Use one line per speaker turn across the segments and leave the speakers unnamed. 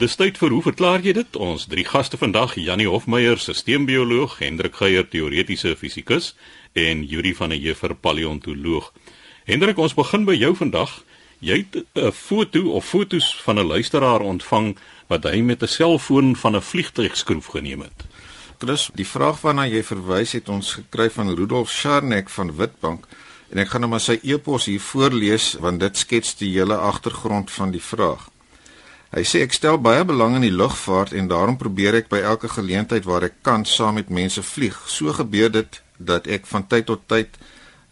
Dis tyd vir hoe verklaar jy dit? Ons drie gaste vandag, Janie Hofmeyer, sisteembioloog, Hendrik Geier, teoretiese fisikus en Yuri van der Heever, paleontoloog. Hendrik, ons begin by jou vandag. Jy het 'n foto of fotos van 'n luisteraar ontvang wat hy met 'n selfoon van 'n vliegtuigskroef geneem het.
Chris, die vraag waarna jy verwys het ons gekry van Rudolf Scharneck van Witbank en ek gaan nou maar sy e-pos hier voorlees want dit skets die hele agtergrond van die vraag. Hy sê ek stel baie belang in die lugvaart en daarom probeer ek by elke geleentheid waar ek kan saam met mense vlieg. So gebeur dit dat ek van tyd tot tyd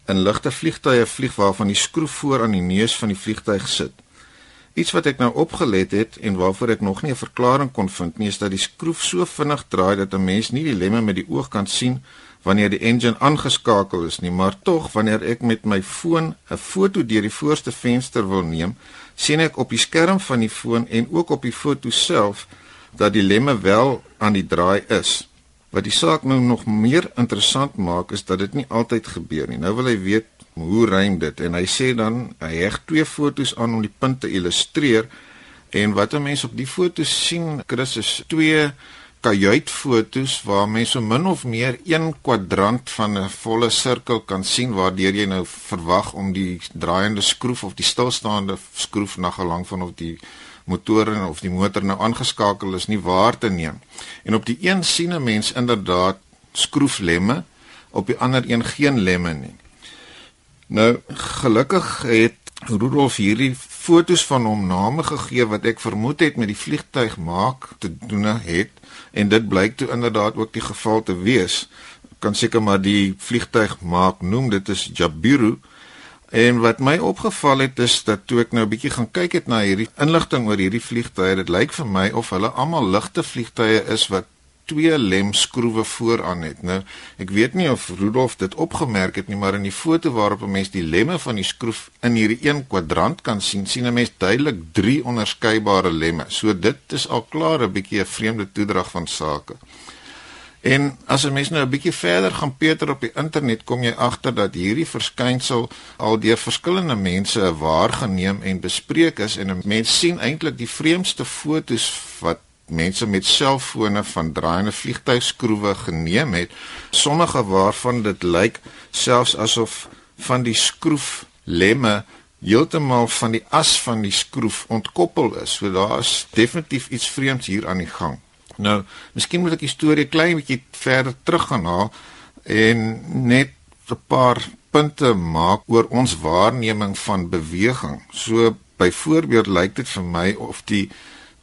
in ligte vliegtye vlieg waarvan die skroef voor aan die neus van die vliegtyg sit. Iets wat ek nou opgelet het en waarvoor ek nog nie 'n verklaring kon vind nie, is dat die skroef so vinnig draai dat 'n mens nie die lemme met die oog kan sien wanneer die engine aangeskakel is nie, maar tog wanneer ek met my foon 'n foto deur die voorste venster wil neem, sien ek op die skerm van die foon en ook op die foto self dat die lemme wel aan die draai is. Wat die saak nou nog meer interessant maak is dat dit nie altyd gebeur nie. Nou wil hy weet hoe rym dit en hy sê dan hy heg twee fotos aan om die punt te illustreer en wat 'n mens op die foto sien, Chris is twee kajuitfoto's waar mense so min of meer een kwadrant van 'n volle sirkel kan sien waardeur jy nou verwag om die draaiende skroef of die stilstaande skroef na gelang van of die motor of die motor nou aangeskakel is nie waar te neem. En op die een sien 'n mens inderdaad skroeflemme, op die ander een geen lemme nie. Nou gelukkig het Rudolf hierdie fotos van hom name gegee wat ek vermoed het met die vliegtyg maak te doen het en dit blyk toe inderdaad ook die geval te wees. Kan seker maar die vliegtyg maak noem dit is Jabiru. En wat my opgeval het is dat toe ek nou 'n bietjie gaan kyk het na hierdie inligting oor hierdie vliegtye, dit lyk vir my of hulle almal ligte vliegtye is wat twee lemskroewe vooraan het. Nou, ek weet nie of Rudolf dit opgemerk het nie, maar in die foto waarop 'n mens die lemme van die skroef in hierdie een kwadrant kan sien, sien 'n mens duidelik drie onderskeidbare lemme. So dit is al klaar 'n bietjie 'n vreemde toedrag van sake. En as 'n mens nou 'n bietjie verder gaan peter op die internet, kom jy agter dat hierdie verskynsel al deur verskillende mense waargeneem en bespreek is en 'n mens sien eintlik die vreemdste fotos wat mense met selfone van draaiende vliegtuigskroewe geneem het, sommige waarvan dit lyk selfs asof van die skroef lemme heeltemal van die as van die skroef ontkoppel is. So daar is definitief iets vreemds hier aan die gang. Nou, miskien moet ek die storie klein bietjie verder teruggaan haal en net 'n paar punte maak oor ons waarneming van beweging. So byvoorbeeld lyk dit vir my of die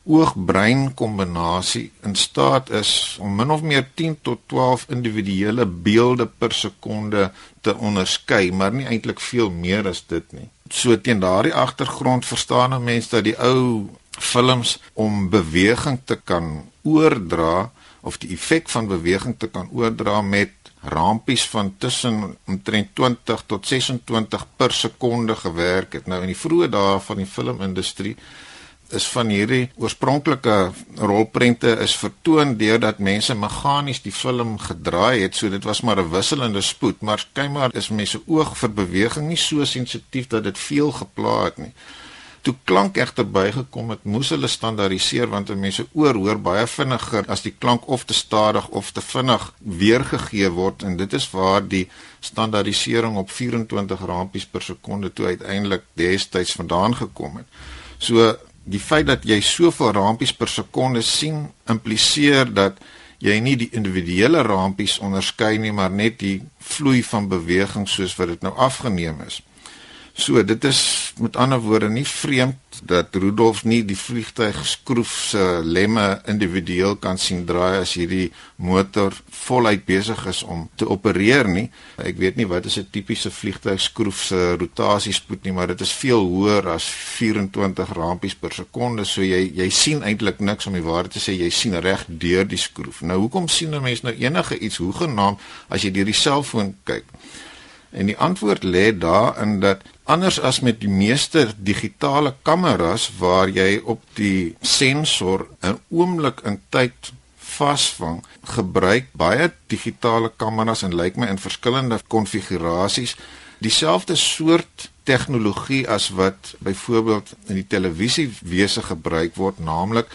oog-brein kombinasie in staat is om min of meer 10 tot 12 individuele beelde per sekonde te onderskei, maar nie eintlik veel meer as dit nie. So teen daardie agtergrond verstaan 'n mens dat die ou films om beweging te kan oordra of die effek van beweging te kan oordra met rampies van tussen omtrent 20 tot 26 per sekonde gewerk het. Nou in die vroeë dae van die filmindustrie is van hierdie oorspronklike rolprente is vertoon deurdat mense meganies die film gedraai het so dit was maar 'n wisselende spoed maar skynbaar is mense oog vir beweging nie so sensitief dat dit veel gepla het nie. Toe klank egter bygekom het moes hulle standaardiseer want mense oor hoor baie vinniger as die klank of te stadig of te vinnig weergegee word en dit is waar die standaardisering op 24 rampies per sekonde toe uiteindelik destyds vandaan gekom het. So die feit dat jy soveel rampies per sekonde sien impliseer dat jy nie die individuele rampies onderskei nie maar net die vloei van beweging soos wat dit nou afgeneem is. So dit is met ander woorde nie vreemd dat Rudolf nie die vliegtuig skroef se lemme individueel kan sien draai as hierdie motor voluit besig is om te opereer nie. Ek weet nie wat is 'n tipiese vliegtuig skroef se rotasiespoed nie, maar dit is veel hoër as 24 rampies per sekonde. So jy jy sien eintlik niks om die waarheid te sê jy sien reg deur die skroef. Nou hoekom sien 'n mens nou enige iets hoegenaamd as jy deur die selfoon kyk? En die antwoord lê daarin dat anders as met die meeste digitale kameras waar jy op die sensor 'n oomblik in tyd vasvang, gebruik baie digitale kameras en lyk my in verskillende konfigurasies dieselfde soort tegnologie as wat byvoorbeeld in die televisiewese gebruik word, naamlik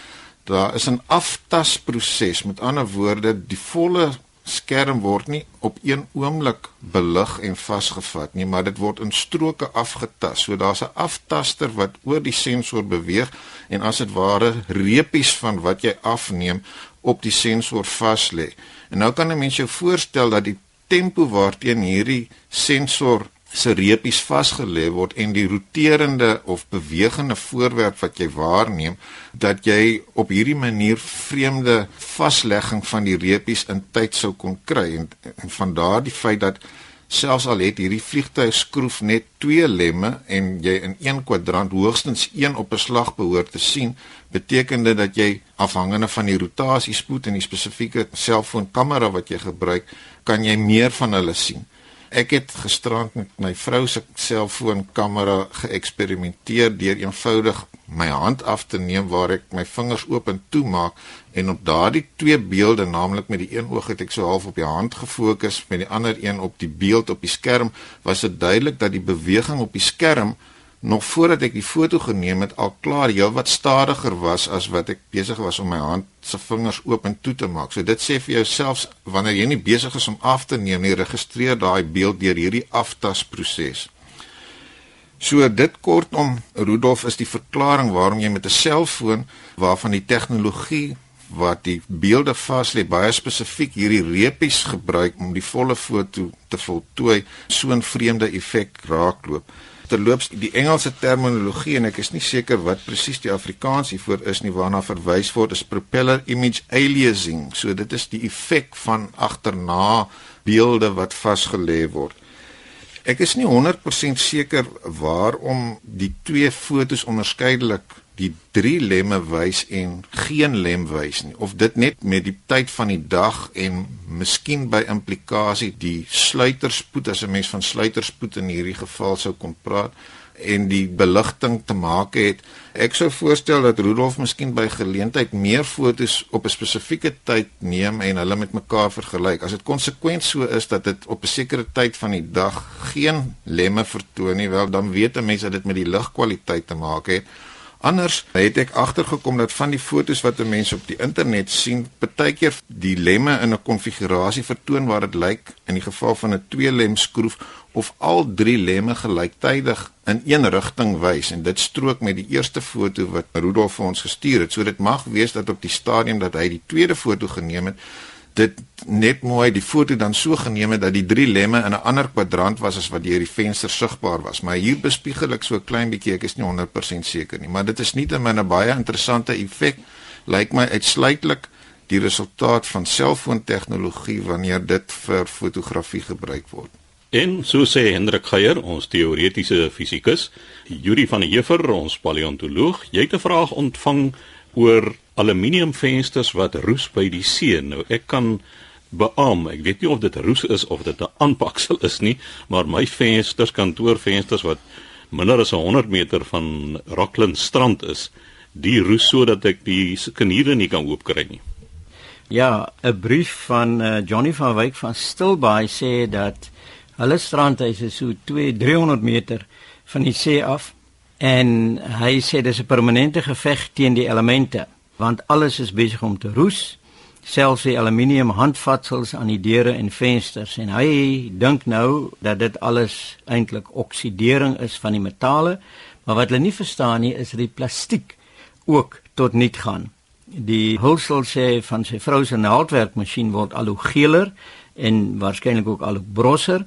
Daar is 'n aftasproses. Met ander woorde, die volle skerm word nie op een oomblik belig en vasgevat nie, maar dit word in stroke afgetas. So daar's 'n aftaster wat oor die sensor beweeg en as dit ware reepies van wat jy afneem op die sensor vas lê. En nou kan 'n mens jou voorstel dat die tempo waarteen hierdie sensor se reepies vasgelê word en die roterende of bewegende voorwerp wat jy waarneem dat jy op hierdie manier vreemde vaslegging van die reepies in tyd sou kon kry. En, en van daardie feit dat selfs al het hierdie vliegtuig skroef net twee lemme en jy in een kwadrant hoogstens een op 'n slag behoort te sien beteken dit dat jy afhangende van die rotasiespoed en die spesifieke selfoonkamera wat jy gebruik kan jy meer van hulle sien Ek het gisterand met my vrou se selfoonkamera geëksperimenteer deur eenvoudig my hand af te neem waar ek my vingers oop en toe maak en op daardie twee beelde, naamlik met die een oog het ek so half op die hand gefokus, met die ander een op die beeld op die skerm, was dit duidelik dat die beweging op die skerm nog voordat ek die foto geneem het al klaar heelwat stadiger was as wat ek besig was om my hand se vingers oop en toe te maak. So dit sê vir jouself wanneer jy nie besig is om af te neem nie, registreer daai beeld deur hierdie aftasproses. So dit kortom Rudolf is die verklaring waarom jy met 'n selfoon waarvan die tegnologie wat die beelde vas lê baie spesifiek hierdie reepies gebruik om die volle foto te voltooi so 'n vreemde effek raakloop terloops die Engelse terminologie en ek is nie seker wat presies die Afrikaans hiervoor is nie waarna verwys word is propeller image aliasing. So dit is die effek van agterna beelde wat vasgelê word. Ek is nie 100% seker waarom die twee fotos onderskeidelik die drie lemme wys en geen lem wys nie. Of dit net met die tyd van die dag en miskien by implikasie die sluiterspoed as 'n mens van sluiterspoed in hierdie geval sou kon praat en die beligting te maak het. Ek sou voorstel dat Rudolf miskien by geleentheid meer fotos op 'n spesifieke tyd neem en hulle met mekaar vergelyk. As dit konsekwent so is dat dit op 'n sekere tyd van die dag geen lemme vertoon nie wel dan weet 'n mens dat dit met die ligkwaliteit te maak het Anders het ek agtergekom dat van die fotos wat mense op die internet sien, partykeer die lemme in 'n konfigurasie vertoon waar dit lyk in die geval van 'n twee lem skroef of al drie lemme gelyktydig in een rigting wys en dit strook met die eerste foto wat Rudolf vir ons gestuur het. So dit mag wees dat op die stadium dat hy die tweede foto geneem het, dit net mooi die foto dan so geneem het dat die drie lemme in 'n ander kwadrant was as wat deur die venster sigbaar was. Maar hier bespiegel ek so 'n klein bietjie, ek is nie 100% seker nie, maar dit is nie ten minste 'n baie interessante effek lyk my uitsluitlik die resultaat van selfoontegnologie wanneer dit vir fotografie gebruik word.
En so sê Hendrik Geier, ons teoretiese fisikus, Yuri van der Heever, ons paleontoloog, jy het 'n vraag ontvang oor aluminiumvensters wat roes by die see. Nou ek kan beam, ek weet nie of dit roes is of dit 'n aanpaksel is nie, maar my vensters, kantoorvensters wat minder as 100 meter van Rockland strand is, die roes sodat ek die kaniere nie kan oopkry nie.
Ja, 'n brief van uh, Johnny van Wyk van Stilbaai sê dat hulle strandhuis is so 2 300 meter van die see af en hy sê dis 'n permanente geveg teen die elemente want alles is besig om te roes. Selfs die aluminium handvatsels aan die deure en vensters. En hy dink nou dat dit alles eintlik oksidering is van die metale. Maar wat hulle nie verstaan nie is dat die plastiek ook tot nul gaan. Die hulsel sê van sy vrou se naaldwerkmasjien word al hoe geler en waarskynlik ook al hoe brosser.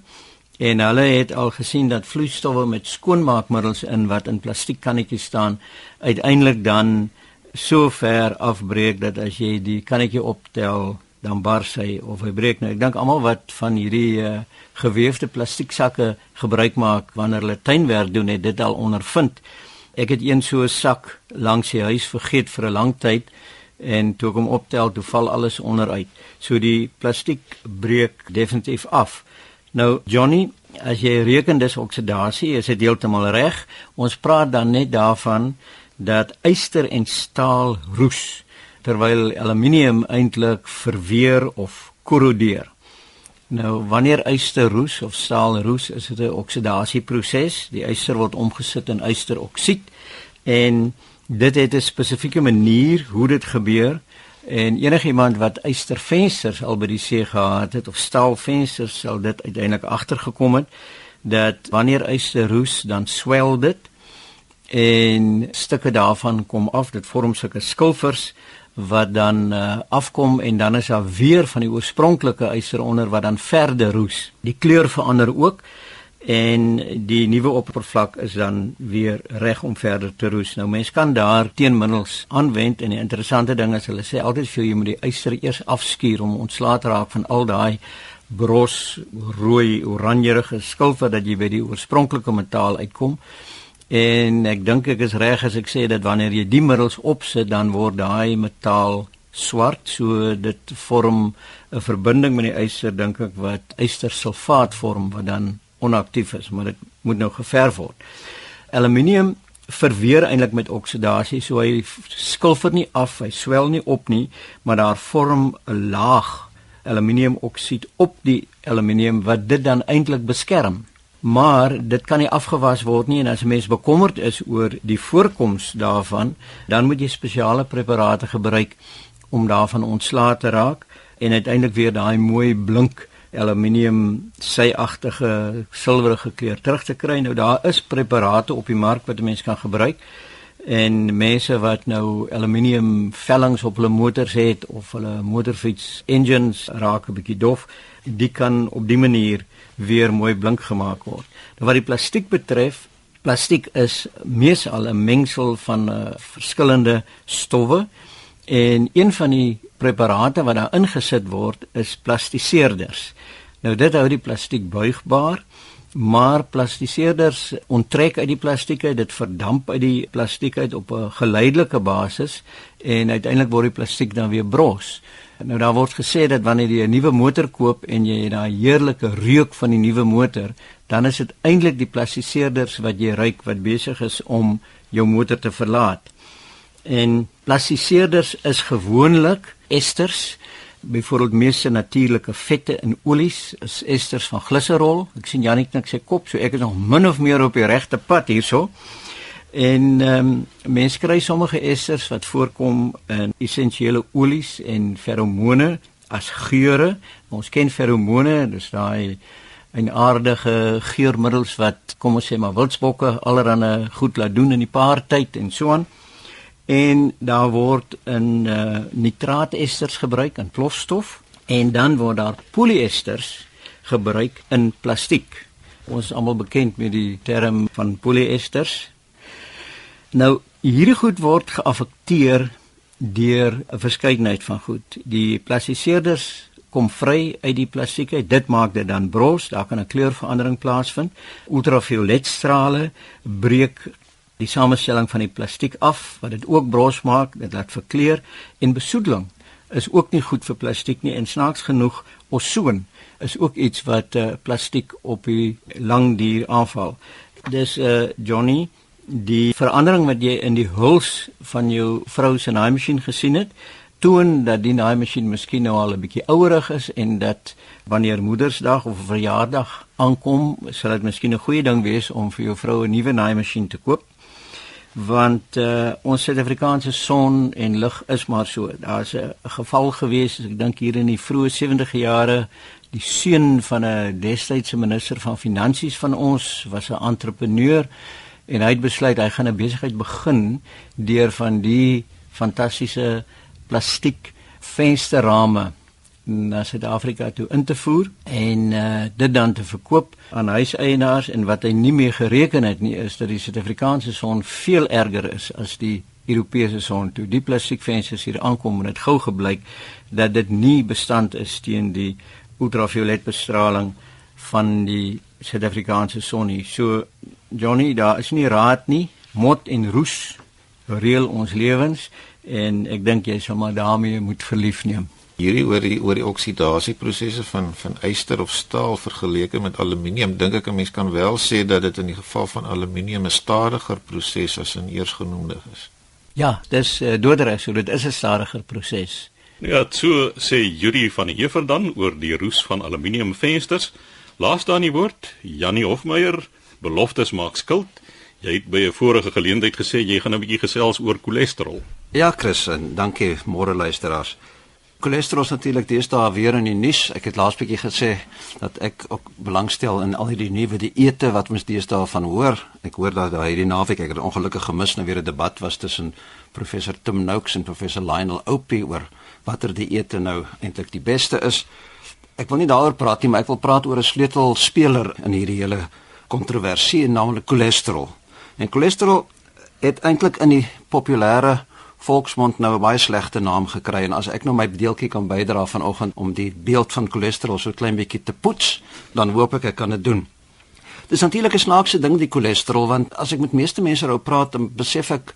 En hulle het al gesien dat vloeistowwe met skoonmaakmiddels in wat in plastiek kannetjies staan uiteindelik dan so ver afbreek dat as jy die kannetjie optel dan bars hy of hy breek. Nou ek dink almal wat van hierdie uh, gewefte plastiek sakke gebruik maak wanneer hulle tuinwerk doen het dit al ondervind. Ek het een so 'n sak langs die huis vergeet vir 'n lang tyd en toe kom optel toe val alles onderuit. So die plastiek breek definitief af. Nou Johnny as jy reken dis oksidasie is dit heeltemal reg. Ons praat dan net daarvan dat yster en staal roes terwyl aluminium eintlik verweer of korrodeer. Nou wanneer yster roes of staal roes, is dit 'n oksidasieproses. Die yster word omgesit in ysteroksied en Dit het 'n spesifieke manier hoe dit gebeur en enigiemand wat eystervensters al by die see gehad het of staalvensters sal dit uiteindelik agtergekom het dat wanneer yster roes dan swel dit en stukke daarvan kom af dit vorm sulke skilfers wat dan uh, afkom en dan is daar weer van die oorspronklike yster onder wat dan verder roes. Die kleur verander ook en die nuwe oppervlak is dan weer reg om verder te roes. Nou mense kan daar teenmiddels aanwend en die interessante ding is hulle sê altyd vir jy moet die yster eers afskuur om ontslae te raak van al daai bros, rooi, oranjerige skilfer dat jy by die oorspronklike metaal uitkom. En ek dink ek is reg as ek sê dat wanneer jy die middels opsit dan word daai metaal swart, so dit vorm 'n verbinding met die yster dink ek wat ystersulfaat vorm wat dan onaktief is, maar dit moet nou geverf word. Aluminium verweer eintlik met oksidasie, so hy skilfer nie af, hy swel nie op nie, maar daar vorm 'n laag aluminiumoksied op die aluminium wat dit dan eintlik beskerm maar dit kan nie afgewas word nie en as 'n mens bekommerd is oor die voorkoms daarvan, dan moet jy spesiale preparate gebruik om daarvan ontslae te raak en uiteindelik weer daai mooi blink aluminium syagtige silwerige kleur terug te kry. Nou daar is preparate op die mark wat 'n mens kan gebruik en mense wat nou aluminium vellings op hulle motors het of hulle motorfiets engines raak 'n bietjie dof, die kan op die manier weer mooi blink gemaak word. Nou wat die plastiek betref, plastiek is meesal 'n mengsel van uh, verskillende stowwe en een van die preparate wat daar ingesit word is plastiseerders. Nou dit hou die plastiek buigbaar, maar plastiseerders onttrek uit die plastiek dit verdamp uit die plastiek uit op 'n geleidelike basis en uiteindelik word die plastiek dan weer bros. Nou daar word gesê dat wanneer jy 'n nuwe motor koop en jy het daai heerlike reuk van die nuwe motor, dan is dit eintlik die plastiseerders wat jy ruik wat besig is om jou motor te verlaat. En plastiseerders is gewoonlik esters, byvoorbeeld meeste natuurlike vette en olies is esters van gliserol. Ek sien Janik net sy kop, so ek is nog min of meer op die regte pad hierso. En ehm um, mense kry sommige esters wat voorkom in essensiële olies en feromone as geure. Ons ken feromone, dis daai 'n aardige geurmiddels wat kom ons sê maar wildsbokke allerhande goed laat doen in die paartyd en so aan. En daar word 'n uh, nitraatesters gebruik in plofstof en dan word daar polyesters gebruik in plastiek. Ons is almal bekend met die term van polyesters Nou hierdie goed word geaffekteer deur 'n verskeidenheid van goed. Die plastiseerders kom vry uit die plastiek uit. Dit maak dit dan bros, daar kan 'n kleurverandering plaasvind. Ultravioletstrale breek die samestelling van die plastiek af wat dit ook bros maak, dit laat verkleur en besoedeling is ook nie goed vir plastiek nie en snaaks genoeg osoon is ook iets wat uh, plastiek op die lang duur aanval. Dis 'n uh, eh, Johnny die verandering wat jy in die huls van jou vrou se naaimasjien gesien het toon dat die naaimasjien miskien nou al 'n bietjie ouerig is en dat wanneer moedersdag of verjaardag aankom sal dit miskien 'n goeie ding wees om vir jou vrou 'n nuwe naaimasjien te koop. Want uh, ons Suid-Afrikaanse son en lig is maar so. Daar's 'n geval gewees ek dink hier in die vroeë 70e jare die seun van 'n destydse minister van finansies van ons was 'n entrepreneur en hy het besluit hy gaan 'n besigheid begin deur van die fantastiese plastiek vensterrame na Suid-Afrika toe in te voer en uh, dit dan te verkoop aan huiseienaars en wat hy nie meer gereken het nie is dat die Suid-Afrikaanse son veel erger is as die Europese son. Toe die plastiekvensters hier aankom en dit gou gebleik dat dit nie bestand is teen die ultravioletbestraling van die Suid-Afrikaanse son nie. So Johnny, daar is nie raad nie. Mot en roes reël ons lewens en ek dink jy sal maar daarmee moet verlief neem.
Hierdie oor die oor die oksidasieprosesse van van yster of staal vergeleke met aluminium, dink ek 'n mens kan wel sê dat dit in die geval van aluminium 'n stadiger proses as in eersgenoemde is.
Ja, dis uh, doodreg, so dit is 'n stadiger proses.
Ja, so sê Yuri van die Heever dan oor die roes van aluminium vensters. Laaste aan die woord, Jannie Hofmeyer beloftes maak skuld. Jy het by 'n vorige geleentheid gesê jy gaan 'n bietjie gesels oor cholesterol.
Ja, Chris, en dankie môre luisteraars. Cholesterol is natuurlik deesdae weer in die nuus. Ek het laas bietjie gesê dat ek ook belangstel in al hierdie nuwe dieete wat ons deesdae van hoor. Ek hoor dat daai hierdie naweek ek het ongelukkig gemis nou weer 'n debat was tussen professor Tim Noakes en professor Lionel Opie oor watter dieete nou eintlik die beste is. Ek wil nie daaroor praat nie, maar ek wil praat oor 'n sleutelspeler in hierdie hele kontroversie, naamlik cholesterol. En cholesterol het eintlik in die populêre volksmond nou 'n baie slegte naam gekry en as ek nou my deeltjie kan bydra vanoggend om die beeld van cholesterol so klein bietjie te poets, dan hoop ek ek kan dit doen. Dis natuurlik 'n snaakse ding die cholesterol want as ek met meeste mense oor praat, dan besef ek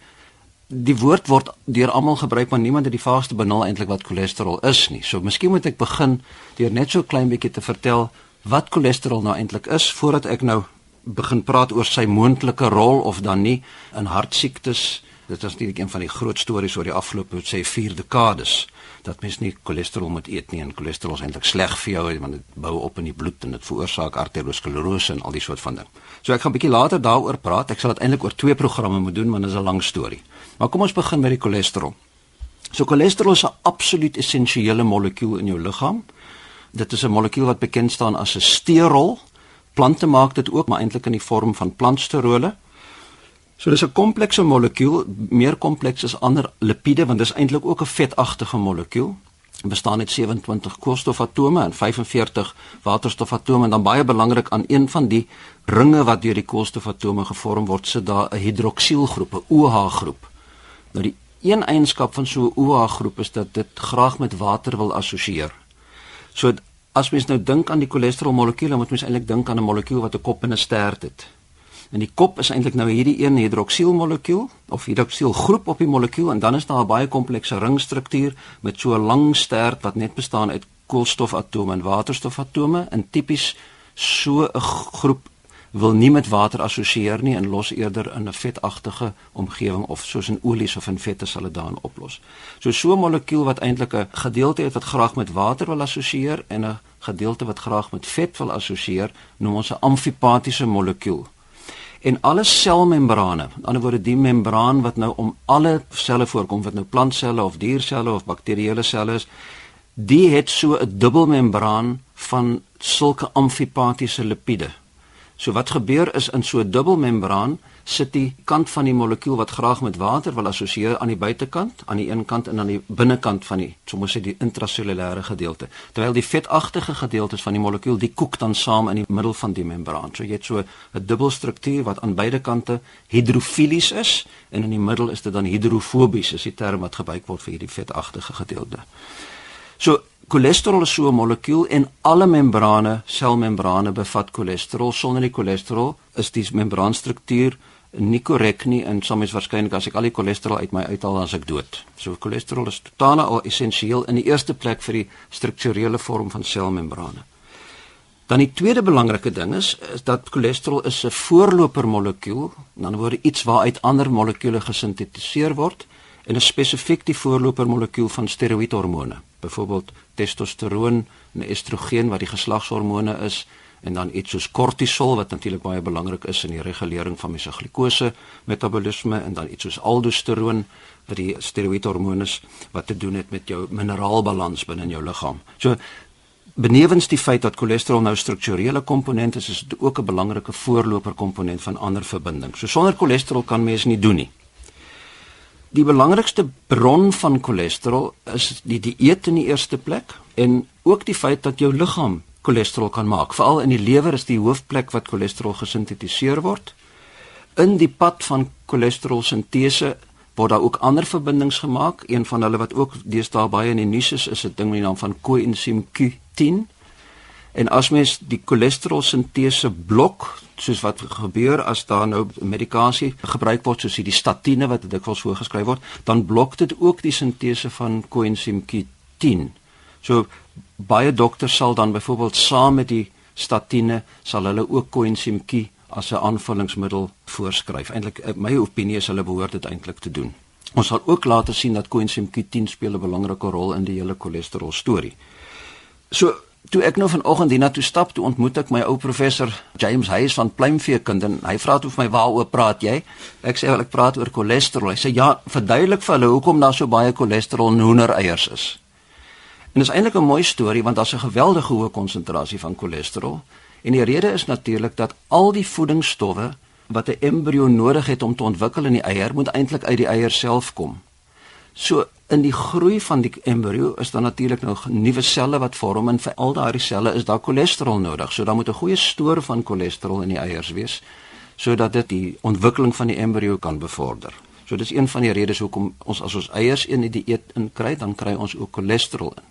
die woord word deur almal gebruik maar niemand het die vaagste benul eintlik wat cholesterol is nie. So miskien moet ek begin deur net so klein bietjie te vertel wat cholesterol nou eintlik is voordat ek nou begin praat oor sy moontlike rol of dan nie in hartsiektes. Dit is natuurlik een van die groot stories oor die afgelope sê 4 dekades dat mens nie cholesterol moet eet nie en cholesterol is eintlik sleg vir jou want dit bou op in die bloed en dit veroorsaak arteriosklerose en al die soort van ding. So ek gaan bietjie later daaroor praat. Ek sal dit eintlik oor twee programme moet doen want dit is 'n lang storie. Maar kom ons begin met die cholesterol. So cholesterol is 'n absoluut essensiële molekuul in jou liggaam. Dit is 'n molekuul wat bekend staan as 'n sterol plante maak dit ook maar eintlik in die vorm van plantsterole. So dis 'n komplekse molekuul, meer kompleks as ander lipiede want dis eintlik ook 'n vetagtige molekuul. Dit bestaan uit 27 koolstofatome en 45 waterstofatome en dan baie belangrik aan een van die ringe wat deur die koolstofatome gevorm word, sit daar 'n hidroksielgroep, 'n OH groep. Nou die een eienskap van so 'n OH groep is dat dit graag met water wil assosieer. So As mens nou dink aan die cholesterol molekuule, moet mens eintlik dink aan 'n molekuul wat 'n kop en 'n stert het. En die kop is eintlik nou hierdie een hidroksiel molekuul of hidroksiel groep op die molekuul en dan is daar 'n baie komplekse ringstruktuur met so 'n lang stert wat net bestaan uit koolstofatome en waterstofatome en tipies so 'n groep wil nie met water assosieer nie en los eerder in 'n vetagtige omgewing of soos in olies of in vette sal dit daan oplos. So so 'n molekuul wat eintlik 'n gedeelte het wat graag met water wil assosieer en 'n gedeelte wat graag met vet wil assosieer, noem ons 'n amfipatiese molekuul. En alle selmembrane, aan die ander woorde die membraan wat nou om alle selle voorkom, wat nou plantselle of dierselle of bakterieële selle is, die het so 'n dubbelmembraan van sulke amfipatiese lipiede. So wat gebeur is in so 'n dubbelmembraan sit die kant van die molekuul wat graag met water wil assosieer aan die buitekant, aan die een kant en aan die binnekant van die, soms sê die intrasellulêre gedeelte. Terwyl die vetagtige gedeeltes van die molekuul die koek dan saam in die middel van die membraan. So jy het so 'n dubbelstruktuur wat aan beide kante hidrofilies is en in die middel is dit dan hidrofobies, is die term wat gebruik word vir hierdie vetagtige gedeelte. So Cholesterol is so 'n molekuul en alle membrane, selmembrane bevat cholesterol. Sonder die cholesterol is die membraanstruktuur nie korrek nie en soms waarskynlik as ek al die cholesterol uit my uithaal dan as ek dood. So cholesterol is totaal al essensieel in die eerste plek vir die strukturele vorm van selmembrane. Dan die tweede belangrike ding is, is dat cholesterol is 'n voorloper molekuul, dan word iets waaruit ander molekules gesintetiseer word en is spesifiek die voorloper molekuul van steroïdhormone byvoorbeeld testosteroon en estrogen wat die geslagshormone is en dan iets soos kortisol wat natuurlik baie belangrik is in die regulering van mense glikose metabolisme en dan iets soos aldosteroon wat die steroïdhormone is wat te doen het met jou mineraalbalans binne in jou liggaam. So benewens die feit dat cholesterol nou strukturele komponent is, is dit ook 'n belangrike voorloper komponent van ander verbindings. So sonder cholesterol kan mens nie doen nie. Die belangrikste bron van cholesterol is die dieet in die eerste plek en ook die feit dat jou liggaam cholesterol kan maak. Veral in die lewer is die hoofplek wat cholesterol gesintetiseer word. In die pad van cholesterol sintese word daar ook ander verbindings gemaak. Een van hulle wat ook deesdae baie in die nuus is, is 'n ding met die naam van coenzym Q10. En as mens die cholesterol sintese blok, soos wat gebeur as daar nou medikasie gebruik word soos die statiene wat dikwels voorgeskryf word, dan blok dit ook die sintese van coenzym Q10. So baie dokters sal dan byvoorbeeld saam met die statiene sal hulle ook coenzym Q as 'n aanvullingsmiddel voorskryf. Eintlik eh, my opinie is hulle behoort dit eintlik te doen. Ons sal ook later sien dat coenzym Q10 speel 'n belangrike rol in die hele cholesterol storie. So Toe ek nou vanoggend hiernatoe stap, toe ontmoet ek my ou professor James Hayes van pluimveekunde en hy vra toe vir my waaroor praat jy? Ek sê wel ek praat oor cholesterol. Hy sê ja, verduidelik vir hulle hoekom daar so baie cholesterol in hoendereiers is. En dis eintlik 'n mooi storie want daar's 'n geweldige hoë konsentrasie van cholesterol en die rede is natuurlik dat al die voedingsstowwe wat 'n embrio nodig het om te ontwikkel in die eier moet eintlik uit die eier self kom. So in die groei van die embrio is daar natuurlik nou nuwe selle wat vorm en vir al daardie selle is daar cholesterol nodig. So dan moet 'n goeie stoor van cholesterol in die eiers wees sodat dit die ontwikkeling van die embrio kan bevorder. So dis een van die redes hoekom ons as ons eiers in die dieet inkry, dan kry ons ook cholesterol in.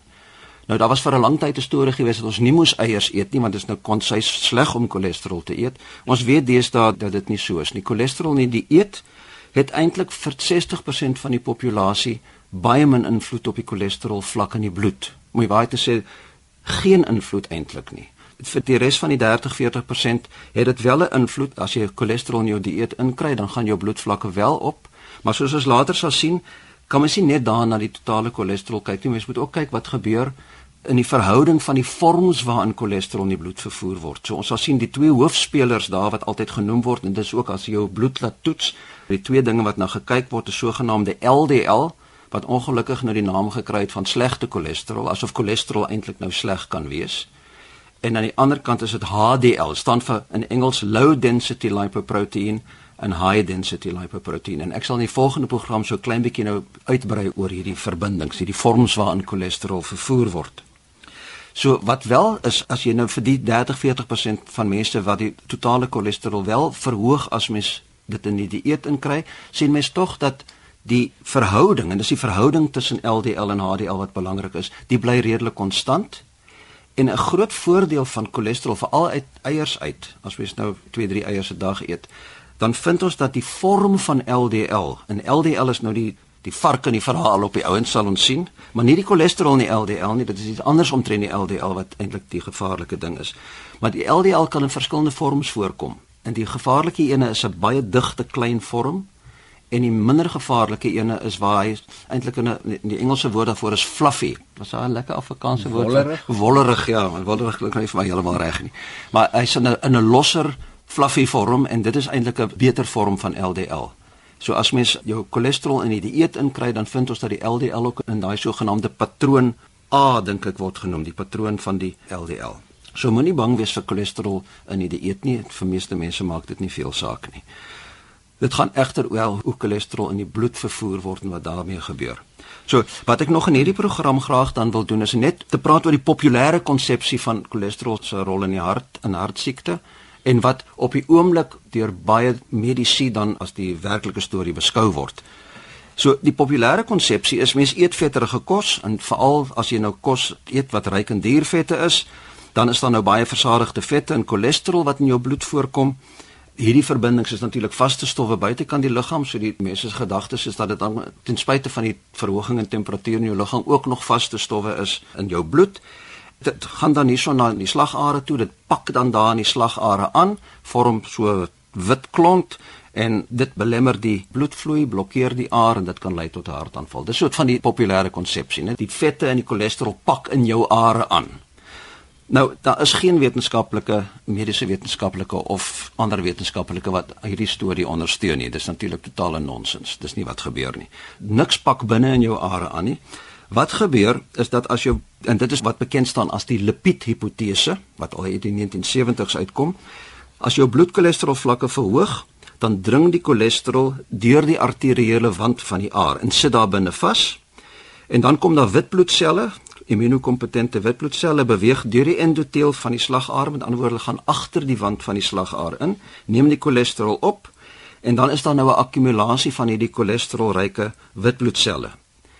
Nou daar was vir 'n lang tyd 'n storie gewees dat ons nie moes eiers eet nie want dit is nou konsys sleg om cholesterol te eet. Ons weet deesdae dat dit nie so is nie. Cholesterol in die dieet het eintlik vir 60% van die populasie baie min invloed op die cholesterol vlak in die bloed. Moet jy baie te sê geen invloed eintlik nie. Vir die res van die 30-40% het dit wel 'n invloed as jy cholesterol in jou dieet inkry, dan gaan jou bloedvlakke wel op. Maar soos ons later sal sien, kan mens nie net daar na die totale cholesterol kyk nie, mens moet ook kyk wat gebeur in die verhouding van die vorms waarin cholesterol in die bloed vervoer word. So ons sal sien die twee hoofspelers daar wat altyd genoem word en dis ook as jy jou bloed laat toets, die twee dinge wat nou gekyk word is sogenaamde LDL wat ongelukkig nou die naam gekry het van slegte cholesterol, asof cholesterol eintlik nou sleg kan wees. En aan die ander kant is dit HDL, staan vir in Engels low density lipoprotein en high density lipoprotein. En ek sal in die volgende program so klein bietjie nou uitbrei oor hierdie verbindings, hierdie vorms waarin cholesterol vervoer word. So wat wel is as jy nou vir die 30-40% van mense wat die totale cholesterol wel verhoog as mens dit in die dieet inkry, sien mens tog dat die verhouding en dis die verhouding tussen LDL en HDL wat belangrik is, die bly redelik konstant. En 'n groot voordeel van cholesterol veral uit eiers uit, as mens nou 2-3 eiers 'n dag eet, dan vind ons dat die vorm van LDL, en LDL is nou die die vark in die verhaal op die ouens sal ons sien, maar nie die cholesterol nie LDL nie, dit is iets anders omtrent die LDL wat eintlik die gevaarlike ding is. Maar die LDL kan in verskillende vorms voorkom. En die gevaarlike ene is 'n baie digte klein vorm en die minder gevaarlike ene is waar hy eintlik in, in die Engelse woord daarvoor is fluffy. Was daar 'n lekker Afrikaanse woord?
Wollerig.
Wollerig, ja, want wollerig klink nie vir my heeltemal reg nie. Maar hy's in 'n in 'n losser fluffy vorm en dit is eintlik 'n beter vorm van LDL. So as mens jou cholesterol in die dieet inkry, dan vind ons dat die LDL ook in daai sogenaamde patroon A dink ek word genoem, die patroon van die LDL. So moenie bang wees vir cholesterol in die dieet nie. Vir meeste mense maak dit nie veel saak nie. Dit gaan egter wel hoe cholesterol in die bloed vervoer word en wat daarmee gebeur. So, wat ek nog in hierdie program graag dan wil doen is net te praat oor die populêre konsepsie van cholesterol se rol in die hart en hartsiekte en wat op die oomblik deur baie medisy dan as die werklike storie beskou word. So die populêre konsepsie is mens eet vetterige kos en veral as jy nou kos eet wat ryk in diervette is, dan is daar nou baie versadigde vette en cholesterol wat in jou bloed voorkom hierdie verbindings is natuurlik vaste stowwe buitekant die liggaam, so die mense se gedagtes is dat dit dan ten spyte van die verhoging in temperatuur in jou liggaam ook nog vaste stowwe is in jou bloed. Dit gaan dan hierso na die slagare toe, dit pak dan daar in die slagare aan, vorm so wit klont en dit belemmer die bloedvloei, blokkeer die aar en dit kan lei tot 'n hartaanval. Dis soort van die populêre konsepsie, net die vette en die cholesterol pak in jou are aan. Nou, daar is geen wetenskaplike, mediese wetenskaplike of ander wetenskaplike wat hierdie storie ondersteun nie. Dis natuurlik totale nonsens. Dis nie wat gebeur nie. Niks pak binne in jou are aan nie. Wat gebeur is dat as jy en dit is wat bekend staan as die lipid hipotese wat al uit die 1970s uitkom, as jou bloedcholesterol vlakke verhoog, dan dring die cholesterol deur die arteriële wand van die aar en sit daar binne vas. En dan kom daar wit bloedselle, immunokompetente witbloedselle beweeg deur die endoteel van die slagaar, met ander woorde gaan agter die wand van die slagaar in, neem die cholesterol op en dan is daar nou 'n akkumulasie van hierdie cholesterolryke witbloedselle.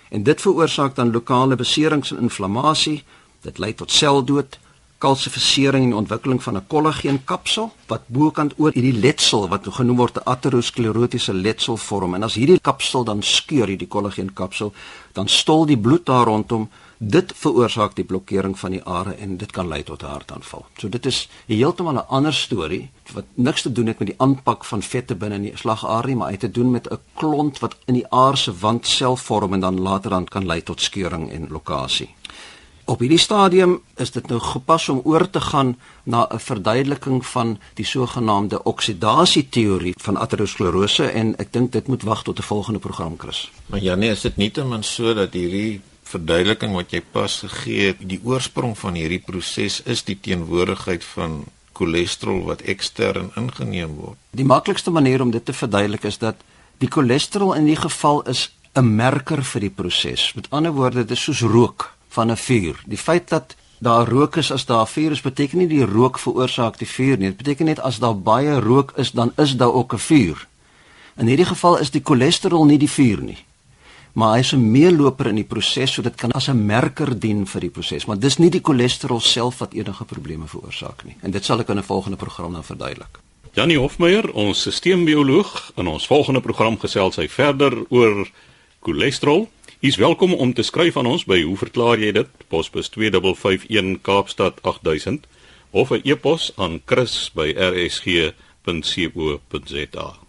En dit veroorsaak dan lokale beserings en inflammasie. Dit lei tot seldood, kalsifisering en ontwikkeling van 'n kollageenkapsel wat bokant oor hierdie letsel wat genoem word 'n aterosklerotiese letsel vorm. En as hierdie kapsel dan skeur, hierdie kollageenkapsel, dan stol die bloed daar rondom Dit veroorsaak die blokkering van die are en dit kan lei tot 'n hartaanval. So dit is heeltemal 'n ander storie wat niks te doen het met die aanpak van vette binne in die slagarie, maar het te doen met 'n klont wat in die aar se wand self vorm en dan later dan kan lei tot skeuring en blokkade. Op hierdie stadium is dit nou gepas om oor te gaan na 'n verduideliking van die sogenaamde oksidasieteorie van aterosklerose en ek dink dit moet wag tot 'n volgende program Chris.
Maar ja nee, is dit nie ten minste so dat hierdie verduideliking wat jy pas gegee het, die oorsprong van hierdie proses is die teenwoordigheid van cholesterol wat ekstern ingeneem word.
Die maklikste manier om dit te verduidelik is dat die cholesterol in die geval is 'n merker vir die proses. Met ander woorde, dit is soos rook van 'n vuur. Die feit dat daar rook is as daar vuur is, beteken nie die rook veroorsaak die vuur nie. Dit beteken net as daar baie rook is, dan is daar ook 'n vuur. In hierdie geval is die cholesterol nie die vuur nie. Maar hy is 'n meeloper in die proses, so dit kan as 'n merker dien vir die proses, maar dis nie die cholesterol self wat enige probleme veroorsaak nie. En dit sal ek in 'n volgende program dan verduidelik.
Janie Hofmeyer, ons sisteembioloog, in ons volgende program gesels hy verder oor cholesterol. U is welkom om te skryf aan ons by hoe verklaar jy dit? Posbus 2551 Kaapstad 8000 of 'n e-pos aan chris@rsg.co.za.